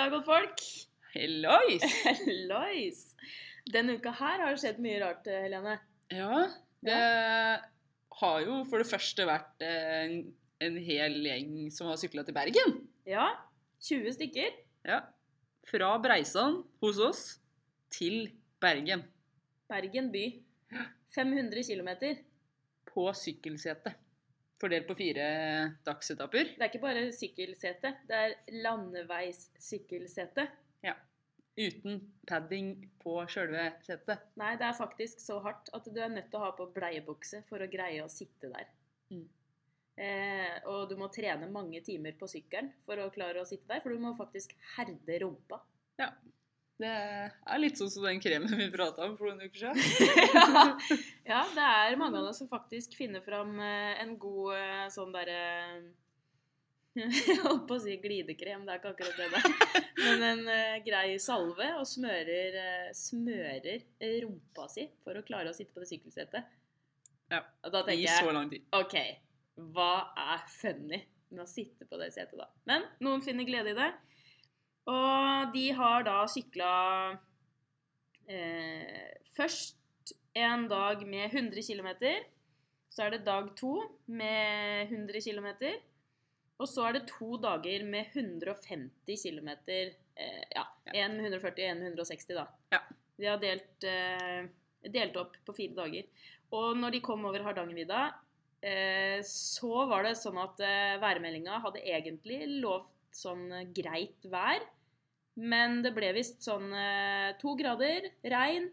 Fredag, godtfolk. Hellois! Hellois. Denne uka her har det skjedd mye rart, eh, Helene. Ja, det har jo for det første vært en, en hel gjeng som har sykla til Bergen. Ja, 20 stykker. Ja. Fra Breisan hos oss til Bergen Bergen by. 500 km. på sykkelsete. Fordelt på fire dagsetapper. Det er ikke bare sykkelsete, det er landeveissykkelsete. Uten padding på sjølve setet. Nei, det er faktisk så hardt at du er nødt til å ha på bleiebukse for å greie å sitte der. Mm. Eh, og du må trene mange timer på sykkelen for å klare å sitte der, for du må faktisk herde rumpa. Det er litt sånn som den kremen vi prata om for noen uker siden. ja, det er mange av oss som faktisk finner fram eh, en god eh, sånn derre Jeg holdt på å si glidekrem, det er ikke akkurat det der. Men en uh, grei salve, og smører, uh, smører rumpa si for å klare å sitte på det sykkelsetet. Ja, Og da I så lang tid. OK, hva er funny med å sitte på det setet, da? Men noen finner glede i det. Og de har da sykla eh, først en dag med 100 km. Så er det dag to med 100 km. Og så er det to dager med 150 km. Eh, ja, en med 140 og én med 160, da. Ja. De har delt, eh, delt opp på fire dager. Og når de kom over Hardangervidda, eh, så var det sånn at eh, værmeldinga hadde egentlig lovt sånn eh, greit vær. Men det ble visst sånn eh, to grader, regn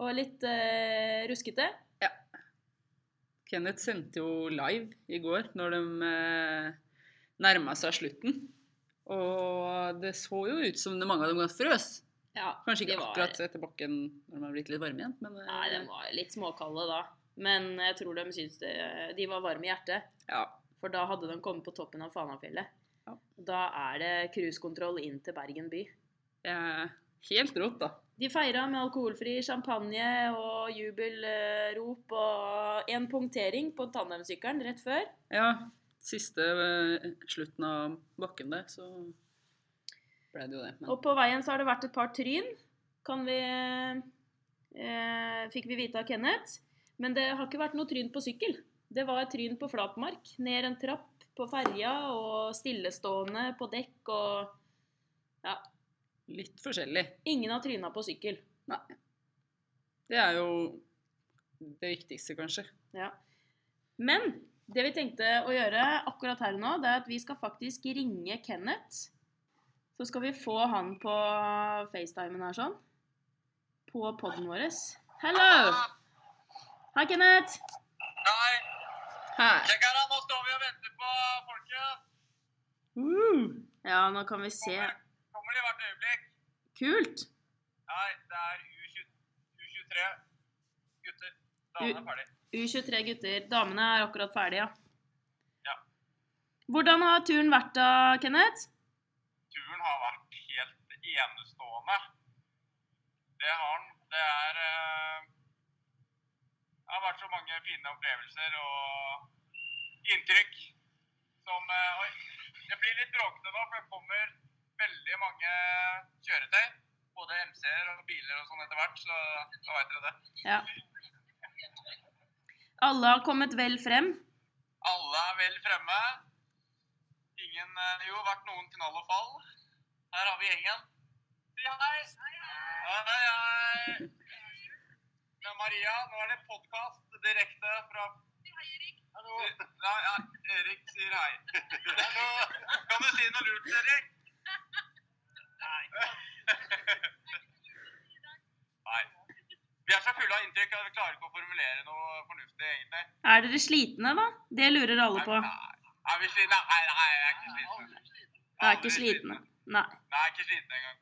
og litt eh, ruskete. Kenneth sendte jo live i går når de eh, nærma seg slutten. Og det så jo ut som det mange av dem ganske frøs. Ja, Kanskje ikke var- akkurat etter bakken når de har blitt litt varme igjen, men eh, Nei, de var litt småkalde da. Men jeg tror de syntes det, de var varme i hjertet. ja. For da hadde de kommet på toppen av Fanafjellet. Ja. Da er det cruisekontroll inn til Bergen by. Er helt rått, da. De feira med alkoholfri champagne og jubelrop og en punktering på tandemsykkelen rett før. Ja, siste eh, slutten av bakken der, så ble det jo det. Men Og på veien så har det vært et par tryn, kan vi eh, Fikk vi vite av Kenneth. Men det har ikke vært noe tryn på sykkel. Det var tryn på flatmark, ned en trapp på ferja og stillestående på dekk og Ja, litt forskjellig. ingen har tryna på sykkel. Nei. Det er jo det viktigste, kanskje. Ja. Men det vi tenkte å gjøre akkurat her nå, det er at vi skal faktisk ringe Kenneth. Så skal vi få han på FaceTimen her sånn. På poden vår. Hello! Hei, Kenneth. Nei, Her. her nå står vi og venter på folket. Uh. Ja, nå kan vi se. Kommer, kommer de hvert øyeblikk. Kult. Nei, det er U20, U23 gutter. Damene er ferdig. U23 gutter. Damene er akkurat ferdige, ja. Ja. Hvordan har turen vært da, Kenneth? Turen har vært helt enestående. Det har den. Det er eh, Det har vært så mange fine opplevelser og inntrykk som eh, Oi. Det blir litt bråkete nå, for det kommer veldig mange kjøretøy. Både MC-er og biler og sånn etter hvert, så da vet dere det. Ja. Alle har kommet vel frem. Alle er vel fremme. Ingen eh, Jo, vært noen knall og fall. Her har vi gjengen. Si hei! hei. Hei, hei. Med Maria. Nå er det podkast direkte fra Hallo. Nei, ja, Erik sier hei. Hallo. Kan du si noe lurt, Erik? Nei. Nei. Vi er så fulle av inntrykk at vi klarer ikke å formulere noe fornuftig, egentlig. Er dere slitne, da? Det lurer alle på. Nei, er vi slitne? Nei, nei, jeg er ikke sliten. Jeg er ikke slitne. Nei. Nei, jeg er ikke sliten engang.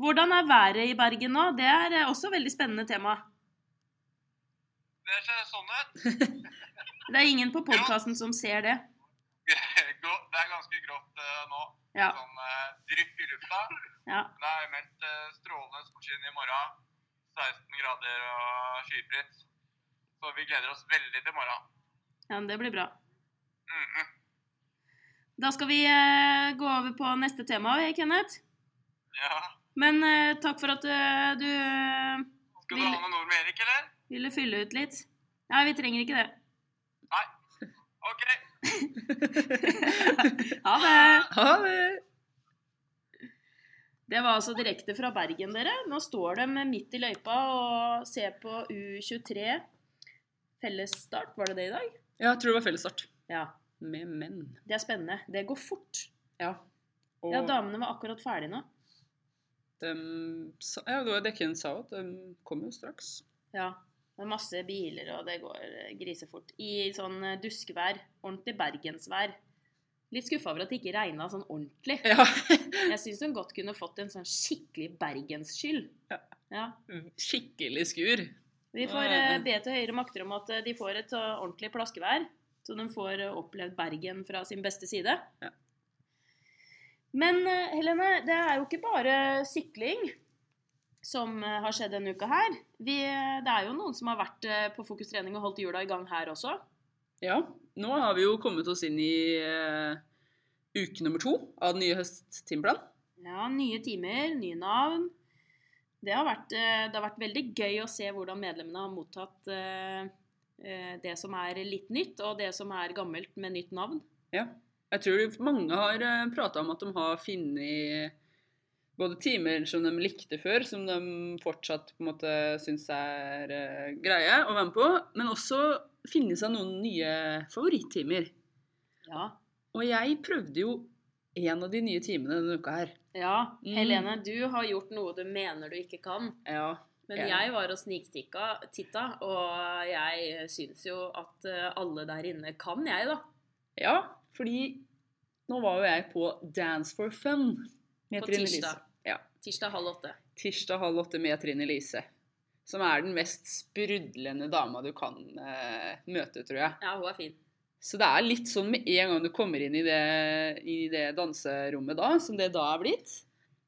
Hvordan er været i Bergen nå? Det er også et veldig spennende tema. Det ser sånn ut. Det er ingen på podkasten som ser det. Det er ganske grått eh, nå. Ja. Sånn uh, drypp i lufta. ja. Det er meldt eh, strålende solskinn i morgen. 16 grader og skyfritt. Så vi gleder oss veldig til morgen. ja, det blir bra. Mm -hmm. Da skal vi eh, gå over på neste tema, eh, Kenneth. Ja. Men eh, takk for at eh, du eh, Skal du ha med Nord med Erik, eller? ville fylle ut litt. Nei, vi trenger ikke det. Nei. OK. Ha det! Ha det! Det var altså direkte fra Bergen, dere. Nå står de midt i løypa og ser på U23 fellesstart. Var det det i dag? Ja, jeg tror det var fellesstart. Ja. Med menn. Det er spennende. Det går fort. Ja. Og Ja, damene var akkurat ferdige nå. Dem sa, ja, det var Dekken sa at de kommer jo straks. Ja. Det er masse biler, og det går eh, grisefort. I sånn eh, duskvær. Ordentlig bergensvær. Litt skuffa over at det ikke regna sånn ordentlig. Ja. Jeg syns hun godt kunne fått en sånn skikkelig bergensskyld. Ja. Ja. Skikkelig skur. Vi får eh, be til høyere makter om at de får et ordentlig plaskevær, så de får opplevd Bergen fra sin beste side. Ja. Men eh, Helene, det er jo ikke bare sykling som eh, har skjedd denne uka her. Vi, eh, det er jo noen som har vært på Fokus trening og holdt hjula i gang her også. Ja, nå har vi jo kommet oss inn i uh, uke nummer to av den nye høsttimeplanen. Ja, nye timer, nye navn. Det har, vært, uh, det har vært veldig gøy å se hvordan medlemmene har mottatt uh, det som er litt nytt, og det som er gammelt med nytt navn. Ja. Jeg tror mange har prata om at de har funnet både timer som de likte før, som de fortsatt på en måte syns er eh, greie å være med på, men også finne seg noen nye favorittimer. Ja. Og jeg prøvde jo en av de nye timene denne uka her. Ja, Mm. Helene, du har gjort noe du mener du ikke kan. Ja. Men jeg var og sniktitta, og jeg syns jo at eh, alle der inne kan, jeg, da. ja, fordi nå var jo jeg på Dance for Fun med På Trine tirsdag. Lise. Ja. Tirsdag halv åtte. Tirsdag halv åtte med Trine Lise. Som er den mest sprudlende dama du kan eh, møte, tror jeg. Ja, hun er fin. Så det er litt sånn med en gang du kommer inn i det, i det danserommet da, som det da er blitt,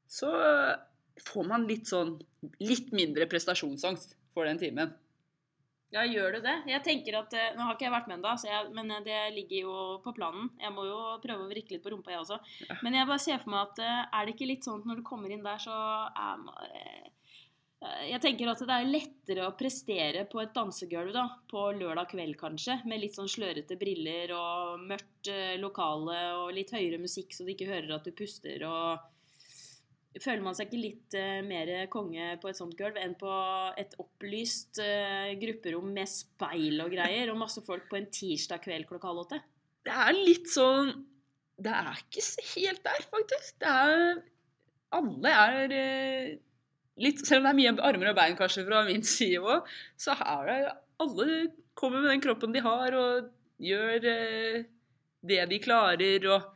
så får man litt sånn litt mindre prestasjonsangst for den timen. Ja, gjør du det? Jeg tenker at, eh, Nå har ikke jeg vært med ennå, men eh, det ligger jo på planen. Jeg må jo prøve å vrikke litt på rumpa, jeg også. Ja. Men jeg bare ser for meg at eh, er det ikke litt sånn at når du kommer inn der, så er man Jeg tenker at det er lettere å prestere på et dansegulv da, på lørdag kveld kanskje, med litt sånn slørete briller og mørkt lokale og litt høyere musikk så du ikke hører at du puster og Føler man seg ikke litt uh, mer konge på et sånt gulv enn på et opplyst uh, grupperom med speil og greier, og masse folk på en tirsdag kveld klokka halv åtte? Det er litt sånn Det er ikke helt der, faktisk. Det er Alle er uh, litt Selv om det er mye armer og bein kanskje fra min side òg, så er det Alle kommer med den kroppen de har, og gjør det de klarer, og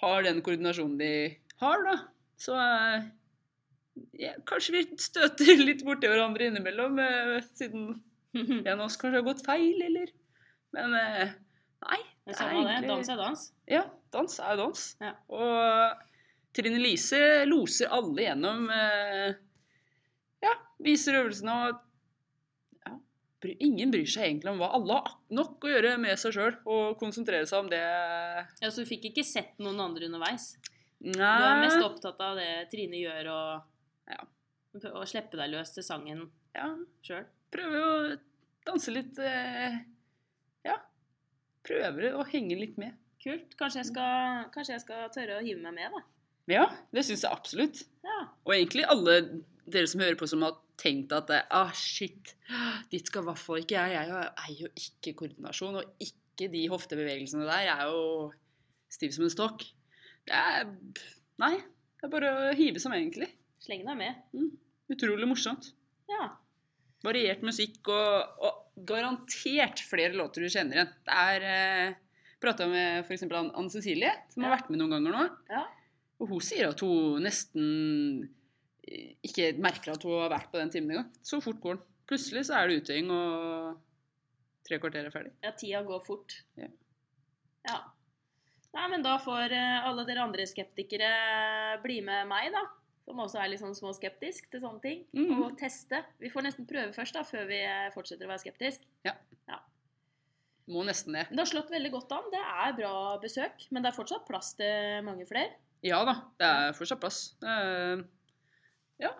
har den koordinasjonen de har, da. Så eh, ja, kanskje vi støter litt borti hverandre innimellom, eh, siden en av oss kanskje har gått feil, eller Men eh, nei. Det er samme det. egentlig- Dans er dans. Ja, dans er dans. Ja. Og Trine Lise loser alle gjennom Ja, viser øvelsene og ja, Ingen bryr seg egentlig om hva alle har nok å gjøre med seg sjøl og konsentrere seg om det Ja, Så du fikk ikke sett noen andre underveis? Nei Du er mest opptatt av det Trine gjør, og Ja. å slippe deg løs til sangen ja, sjøl? Prøver å danse litt eh, Ja. Prøver å henge litt med. Kult. Kanskje jeg, skal, kanskje jeg skal tørre å hive meg med, da. Ja, det syns jeg absolutt. Ja. Og egentlig alle dere som hører på som har tenkt at ah, shit, dit skal i hvert fall ikke jeg. Jeg eier jo ikke koordinasjon, og ikke de hoftebevegelsene der. Jeg er jo stiv som en stokk. Er Nei, det er bare å hive som egentlig. Slenge deg med. Utrolig morsomt. Ja. Variert musikk og, og garantert flere låter du kjenner igjen. Det er eh, Prata med f.eks. Anne Cecilie, som har vært med noen ganger nå. Ja. Og hun sier at hun nesten eh, ikke merker at hun har vært på den timen engang. Så fort går den. Plutselig så er det utøying, og tre kvarter er ferdig. ja, tida går fort. Ja. Ja. Men da får eh, alle dere andre skeptikere bli med meg, da. Som også er litt sånn småskeptisk til sånne ting. Mm. Og teste. Vi får nesten prøve først, da, før vi eh, fortsetter å være skeptisk. ja, Må nesten det. Det har slått veldig godt an. Det er bra besøk, men det er fortsatt plass til mange flere. Ja da, det er fortsatt plass. Er, ja.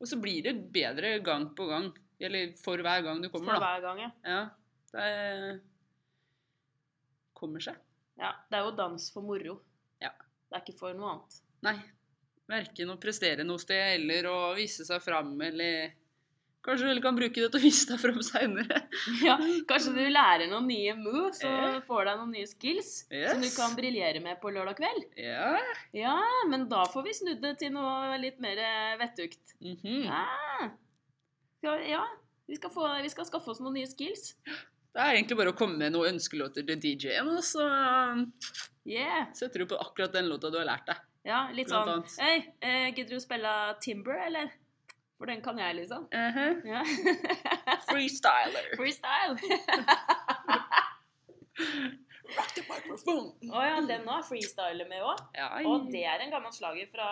Og så blir det bedre gang på gang. Eller for hver gang du For kommer, da. hver gang, ja. Ja, det er, kommer seg. Ja. Det er jo dans for moro. Ja. Det er ikke for noe annet. Nei. Verken å prestere noe sted eller å vise seg fram, eller Kanskje du kan bruke det til å vise deg fram seinere. Ja, kanskje du lærer noen nye moves og får deg noen nye skills som du kan briljere med på lørdag kveld. Ja. Ja, men da får vi snudd det til noe litt mer eh, vettugt. mhm. -hmm. Ja, ja. Vi skal, få, vi skal skaffe oss noen nye skills. Det er egentlig bare å komme med noen ønskelåter til DJ-en, og så Yeah. setter du på akkurat den låta du har lært deg. Ja, litt Blant sånn. Hei, eh, gidder du å spille Timber, eller? For den kan jeg, liksom. Mhm. Ja. Freestyler. Freestyle. Rock the microphone. Å ja, den har freestyler med òg. Ja, Og det er en gammel slager fra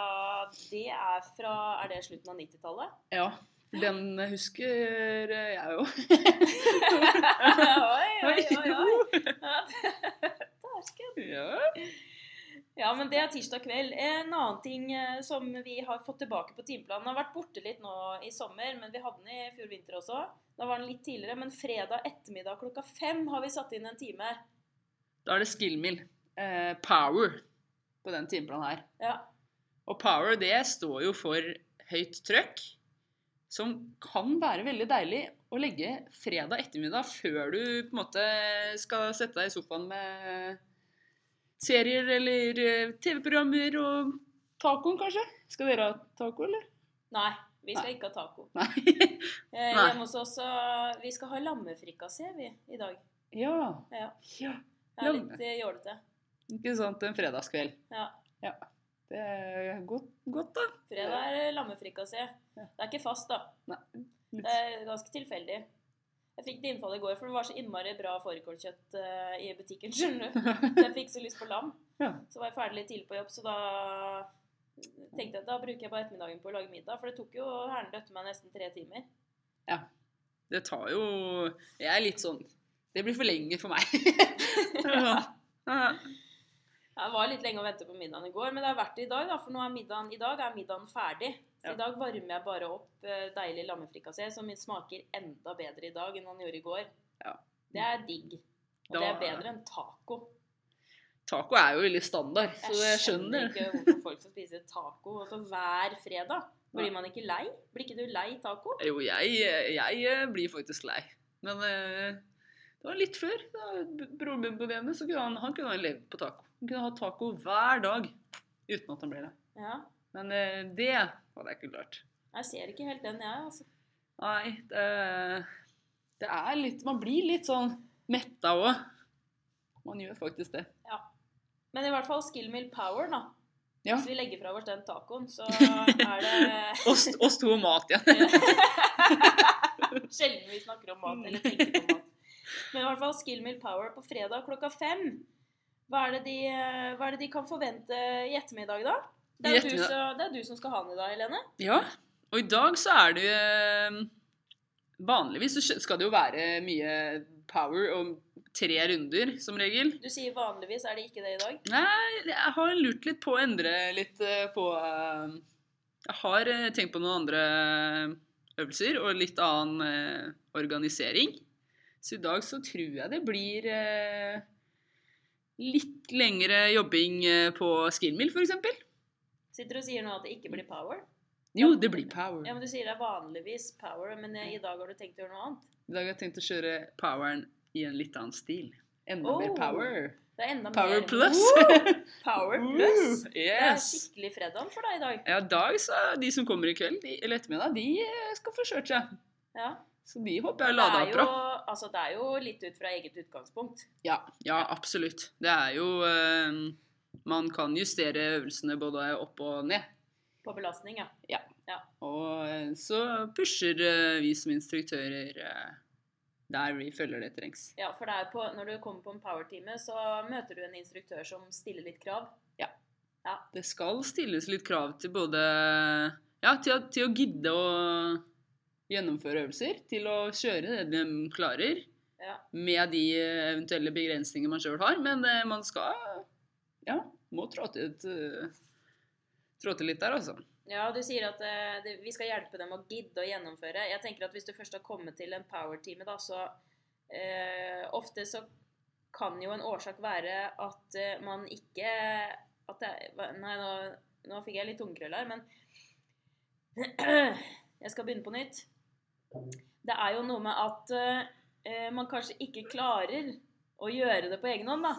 Det er fra Er det slutten av 90-tallet? ja, den husker jeg jo. oi, oi, Dæsken. Ja. Ja, men det er tirsdag kveld. En annen ting eh, som vi har fått tilbake på timeplanen, har vært borte litt nå i sommer, men vi hadde den i fjor vinter også. Da var den litt tidligere, men fredag ettermiddag klokka fem har vi satt inn en time. Da er det skillmill. Eh, power på den timeplanen her. Ja, Og power, det står jo for høyt trøkk, som kan være veldig deilig å legge fredag ettermiddag før du på en måte skal sette deg i sofaen med serier eller eh, TV-programmer og tacoen, kanskje? Skal dere ha taco, eller? Nei, vi skal Nei. ikke ha taco. Nei. Eh, hjemme hos oss Vi skal ha lammefrikassé vi i dag. ja. Ja. ja. Det er litt eh, jålete. Ikke sant, en fredagskveld. Ja. Det er godt, godt da. Fredag er lammefrikassé. Ja. Det er ikke fast, da. Nei. Det er ganske tilfeldig. Jeg fikk det innfallet i går, for det var så innmari bra fårikålkjøtt eh, i butikken. skjønner du. Så jeg fikk så lyst på lam. Ja. Så var jeg ferdig litt tidlig på jobb, så da tenkte jeg at da bruker jeg bare ettermiddagen på å lage middag. For det tok jo herren døtte meg nesten tre timer. Ja. Det tar jo Jeg er litt sånn Det blir for lenge for meg. ja. Ja. Det var litt lenge å vente på middagen i går, men det har vært det i dag, da. For nå er middagen, i dag er middagen ferdig. Ja. i dag varmer jeg bare opp eh, deilig lammefrikassé, som smaker enda bedre i dag enn han gjorde i går. Ja. Det er digg. Og Da- det er bedre enn taco. Taco er jo veldig standard, så jeg skjønner. ikke hvorfor folk skal spise taco også hver fredag. Blir man ikke lei? Blir ikke du lei taco? Jo, jeg, jeg eh, blir faktisk lei. Men eh, det var litt før. Da broren min bodde hjemme, så kunne han, han kunne ha levd på taco. Han kunne ha taco hver dag uten at han ble det. Ja. Men eh, det er ikke klart. Jeg ser ikke helt den, jeg, altså. Nei, det, det er litt Man blir litt sånn metta òg. Man gjør faktisk det. Ja. Men i hvert fall Skill Mill Power, da. Ja. Hvis vi legger fra oss den tacoen, så er det Oss, oss to og mat igjen. Sjelden vi snakker om mat eller tenker på mat. Men i hvert fall Skill Mill Power på fredag klokka fem. Hva er, det de, hva er det de kan forvente i ettermiddag, da? Det er, du, så, det er du som skal ha den i dag, Helene. Ja, og i dag så er det eh, Vanligvis så skal det jo være mye power og tre runder, som regel. Du sier vanligvis, er det ikke det i dag? Nei, jeg har lurt litt på å endre litt eh, på eh, Jeg har tenkt på noen andre øvelser og litt annen organisering. Så i dag så tror jeg det blir litt lengre jobbing på skillmill, f.eks. Sitter og sier nå at det ikke blir power? Jo, det blir power. Ja, men Du sier det er vanligvis power, men i dag har du tenkt å gjøre noe annet? I dag har jeg tenkt å kjøre poweren i en litt annen stil. Enda Oh. mer power. Det er enda Power mer plus. Power plus. Yes. Det er skikkelig fredag for deg i dag. Ja, dag så de som kommer i kveld, de, eller ettermiddag, de eh, skal få kjørt seg. Ja. Så de håper jeg lada opp bra. altså, det er jo litt ut fra eget utgangspunkt. Ja, ja, absolutt. Det er jo eh, Man kan justere øvelsene både opp og ned. På belastning, ja. Og eh, så pusher eh, vi som instruktører eh, der vi føler det trengs. Ja, for det på, når du kommer på en power-time, så møter du en instruktør som stiller litt krav. ja Det skal stilles litt krav til både Ja, til til å gidde å gjennomføre øvelser. Til å kjøre det de klarer. Ja. Med de eventuelle begrensninger man sjøl har. Men eh, man skal Ja, må trå eh, til litt der, altså. Ja, du sier at eh, det, vi skal hjelpe dem å gidde å gjennomføre. Jeg tenker at Hvis du først har kommet til en power-time, da, så eh, Ofte så kan jo en årsak være at man ikke at det, Nei, nå, nå fikk jeg litt tungekrøll her, men Jeg skal begynne på nytt. Det er jo noe med at man kanskje ikke klarer å gjøre det på egen hånd, da.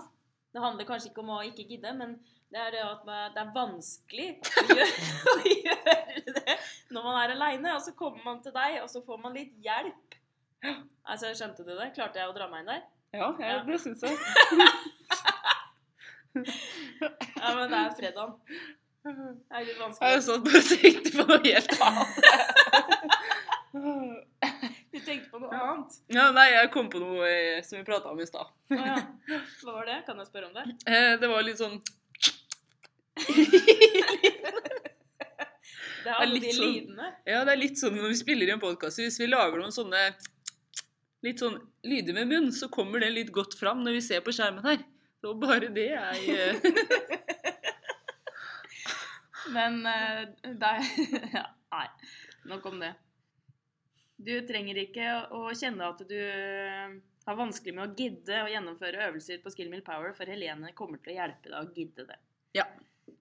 Det handler kanskje ikke om å ikke gidde, men det er det at det er vanskelig å gjøre, å gjøre det når man er aleine. Og så kommer man til deg, og så får man litt hjelp. Altså, Skjønte du det? Klarte jeg å dra meg inn der? Ja, Ja. det syns jeg. Ja, men det er fredagen. Det er litt vanskelig. Jeg satt bare og tenkte på noe helt annet. Du tenkte på noe annet? Ja, nei, jeg kom på noe eh, som vi prata om i stad. Å ja. Hva var det? Kan jeg spørre om det? Eh, Det var litt sånn Det er alle de sånn- lydene. Ja, det er litt sånn når vi spiller i en podkast. Hvis vi lager noen sånne litt sånn lyder med munn, så kommer det litt godt fram når vi ser på skjermen her. Så bare det er eh, Men uh, det ja, Nei, nok om det. Du trenger ikke å kjenne at du eh, har vanskelig med å gidde å gjennomføre øvelser på Skill Mill Power, for Helene kommer til å hjelpe deg å gidde det. Ja. I,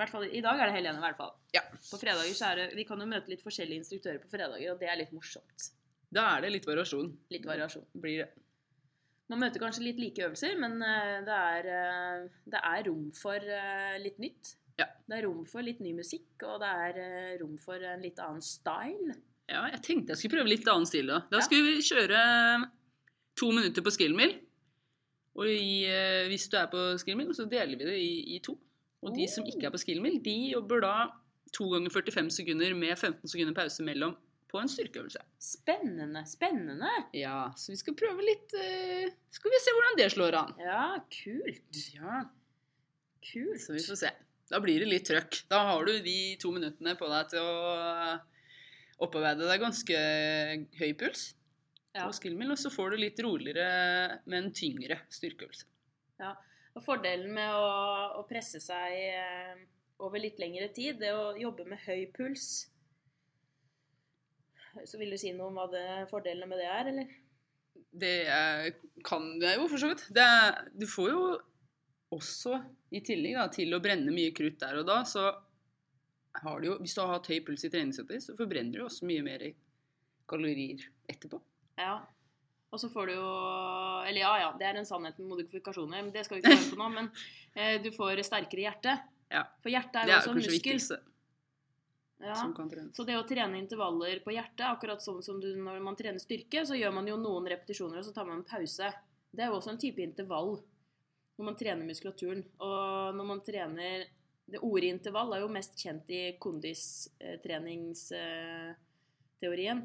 hvert fall, I dag er det Helene, i hvert fall. Ja. På fredager så er det Vi kan jo møte litt forskjellige instruktører på fredager, og det er litt morsomt. Da er det litt variasjon. Litt variasjon. Blir det. Man møter kanskje litt like øvelser, men eh, det er, eh, det er rom for litt nytt. Ja. Det er rom for litt ny musikk, og det er rom for en litt annen style. Ja, jeg tenkte jeg skulle prøve litt annen stil da. Da Ja. skulle vi kjøre to minutter på skillmill. Og i, eh, hvis du er på skillmill, så deler vi det i, i to. Og de som ikke er på skillmill, de jobber da to ganger 45 sekunder med 15 sekunder pause mellom på en styrkeøvelse. Spennende, spennende. Ja, så vi skal prøve litt uh, Skal vi se hvordan det slår an. Ja, kult. Ja, Kult. så vi får se. Da blir det litt trøkk. Da har du de to minuttene på deg til å opparbeide deg ganske høy puls Ja. på skillmill, og så får du litt roligere, men tyngre styrkeøvelse. Ja, Og fordelen med å, å presse seg eh, over litt lengre tid, det å jobbe med høy puls Så vil du si noe om hva det, fordelene med det er, eller? Det er, kan jeg jo for så vidt. Det du får jo også, i tillegg da, til å brenne mye krutt der og da, så du jo Hvis du har hatt høy puls i treningssettet, så forbrenner du også mye mer kalorier etterpå. Ja. Og så får du jo Eller ja, ja, det er en sannhet med modifikasjoner, men det skal vi ikke høre på nå. Men eh, du får sterkere hjerte. Ja. For hjertet er jo også muskel. viktigste Ja. Så det å trene intervaller på hjertet, akkurat sånn som du, når man trener styrke, så gjør man jo noen repetisjoner, og så tar man en pause. Det er jo også en type intervall når man trener muskulaturen. Og når man trener Det ordet intervall er jo mest kjent i kondistreningsteorien.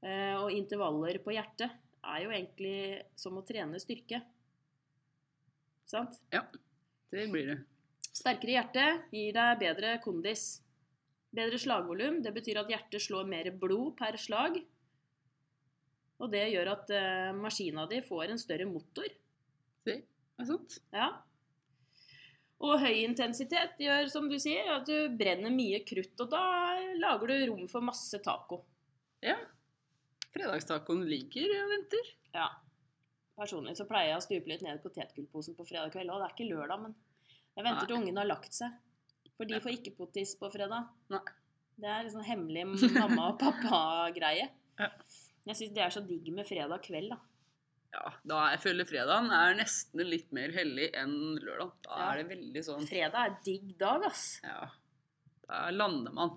Eh, Og intervaller på hjertet er jo egentlig som å trene styrke. Sant? Det blir det. Sterkere hjerte gir deg bedre kondis. Bedre slagvolum. Det betyr at hjertet slår mer blod per slag. Og det gjør at eh, maskina di får en større motor. Det er sant. Ja. Og høy intensitet gjør, som du sier, at du brenner mye krutt. Og da lager du rom for masse taco. Ja. Fredagstacoen ligger og venter. Ja. Personlig så pleier jeg å stupe litt ned i potetgullposen på fredag kveld. Og det er ikke lørdag, men jeg venter til ungene har lagt seg. For de får ikke potis på fredag. Nei. Det er liksom hemmelig mamma og pappa-greie. Ja. Jeg syns det er så digg med fredag kveld, da. Ja, da jeg føler fredagen er nesten litt mer hellig enn lørdag. Da Ja. er det veldig sånn Fredag er digg dag, ass. Ja. Da lander man.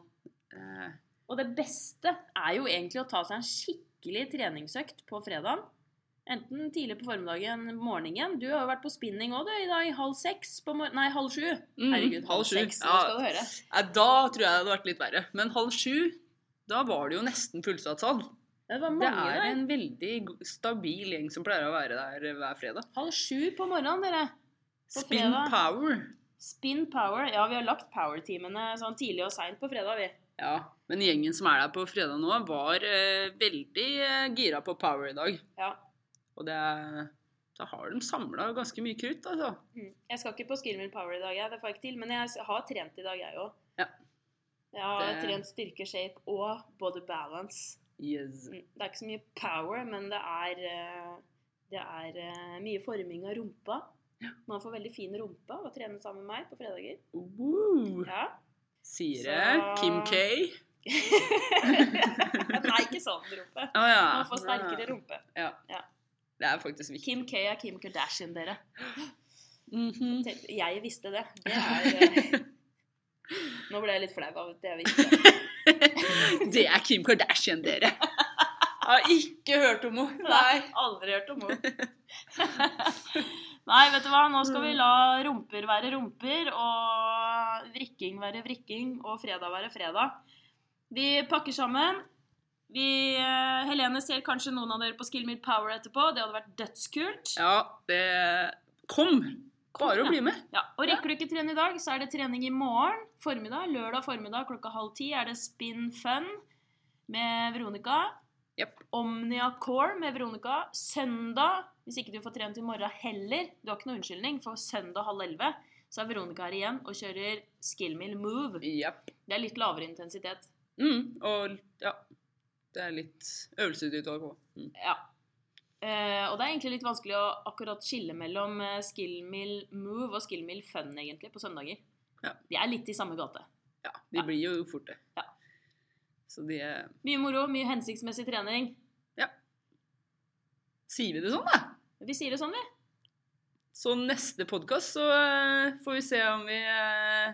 Eh, Og det beste er jo egentlig å ta seg en skikkelig treningsøkt på fredagen. Enten tidlig på formiddagen, morgenen. Du har jo vært på spinning òg, du, i dag. Halv seks på morgen... Nei, halv sju. mm, Herregud, halv sju. seks. Nå skal du høre. Ja, da tror jeg det hadde vært litt verre. Men halv sju, da var det jo nesten fullsatt sal. Det var Det er der. en veldig stabil gjeng som pleier å være der eh, hver fredag. Halv sju på morgenen, dere. På Spin fredag. power. Spin power. Ja, vi har lagt power-timene sånn tidlig og seint på fredag, vi. Ja, men gjengen som er der på fredag nå, var eh, veldig eh, gira på power i dag. Ja. Og det er Da har de samla ganske mye krutt, altså. Mm. Jeg skal ikke på Skillmill Power i dag, jeg. det får jeg ikke til. Men jeg har trent i dag, jeg òg. Ja. Jeg har Det- trent styrke, shape og body balance. Yes. Mm, Det er ikke så mye power, men det er, eh, det er eh, mye forming av rumpa. Man får veldig fin rumpe å trene sammen med meg på fredager. Ja. Sier Så- Kim K. Nei, ikke sånn rumpe. Oh, ja. Man får sterkere rumpe. Ja. Ja. Det er faktisk viktig. Kim K er Kim Kardashian, dere. Mhm. Jeg visste det. Det er eh, Nå ble jeg litt flau av at jeg visste det. Det er Kim Kardashian, dere. Jeg har ikke hørt om henne. Nei. Aldri hørt om henne. Nei, vet du hva. Nå skal vi la rumper være rumper, og vrikking være vrikking, og fredag være fredag. Vi pakker sammen. Vi, eh, Helene ser kanskje noen av dere på Skill Meet Power etterpå. Det hadde vært dødskult. Ja, det Kom! Bare å bli med. Ja, og rekker du ikke trene i dag, så er det trening i morgen formiddag. Lørdag formiddag klokka halv ti er det Spin Fun med Veronica. Yep. Omnia Core med Veronica. Søndag, hvis ikke du får trent i morgen heller, du har ikke noe unnskyldning, for søndag halv elleve så er Veronica her igjen og kjører Skillmill Move. Yep. Det er litt lavere intensitet. Mm, og ja. Det er litt øvelsesutvalg òg. Mm. Ja. Eh, og det er egentlig litt vanskelig å akkurat skille mellom eh, Skillmill Move og Skillmill Fun egentlig på søndager. Ja. De er litt i samme gate. Ja, de Ja. blir jo fort det. Ja. Så de er Mye moro, mye hensiktsmessig trening. Ja. Sier vi det sånn, da? Vi sier det sånn, vi. Så neste podkast så eh, får vi se om vi uh...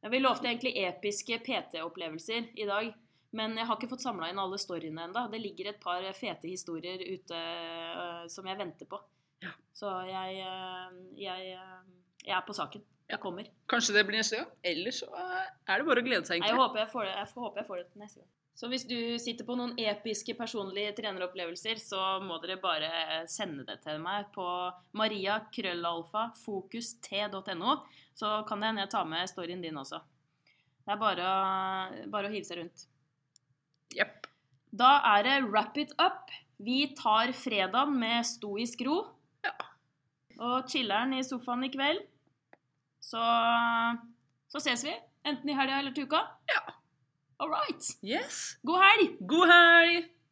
Ja, vi lovte egentlig episke PT-opplevelser i dag. Men jeg har ikke fått samla inn alle storyene ennå. Det ligger et par fete historier ute uh, som jeg venter på. Ja. Så jeg, uh, jeg, uh, jeg er på saken. Jeg kommer. Kanskje det blir neste gang? Eller så er det bare å glede seg, Nei, Jeg håper jeg, får det, jeg håper jeg får det til neste gang. Så hvis du sitter på noen episke personlige treneropplevelser, så må dere bare sende det til meg på mariakrøllalfa.fokust.no. Så kan det hende jeg tar med storyen din også. Det er bare, bare å hive seg rundt. Jepp. Da er det wrap it up. Vi tar fredagen med stoisk ro. Ja. Og chiller'n i sofaen i kveld. Så, så ses vi. Enten i helga eller til uka. Ja. All right. Yes. God helg! God helg!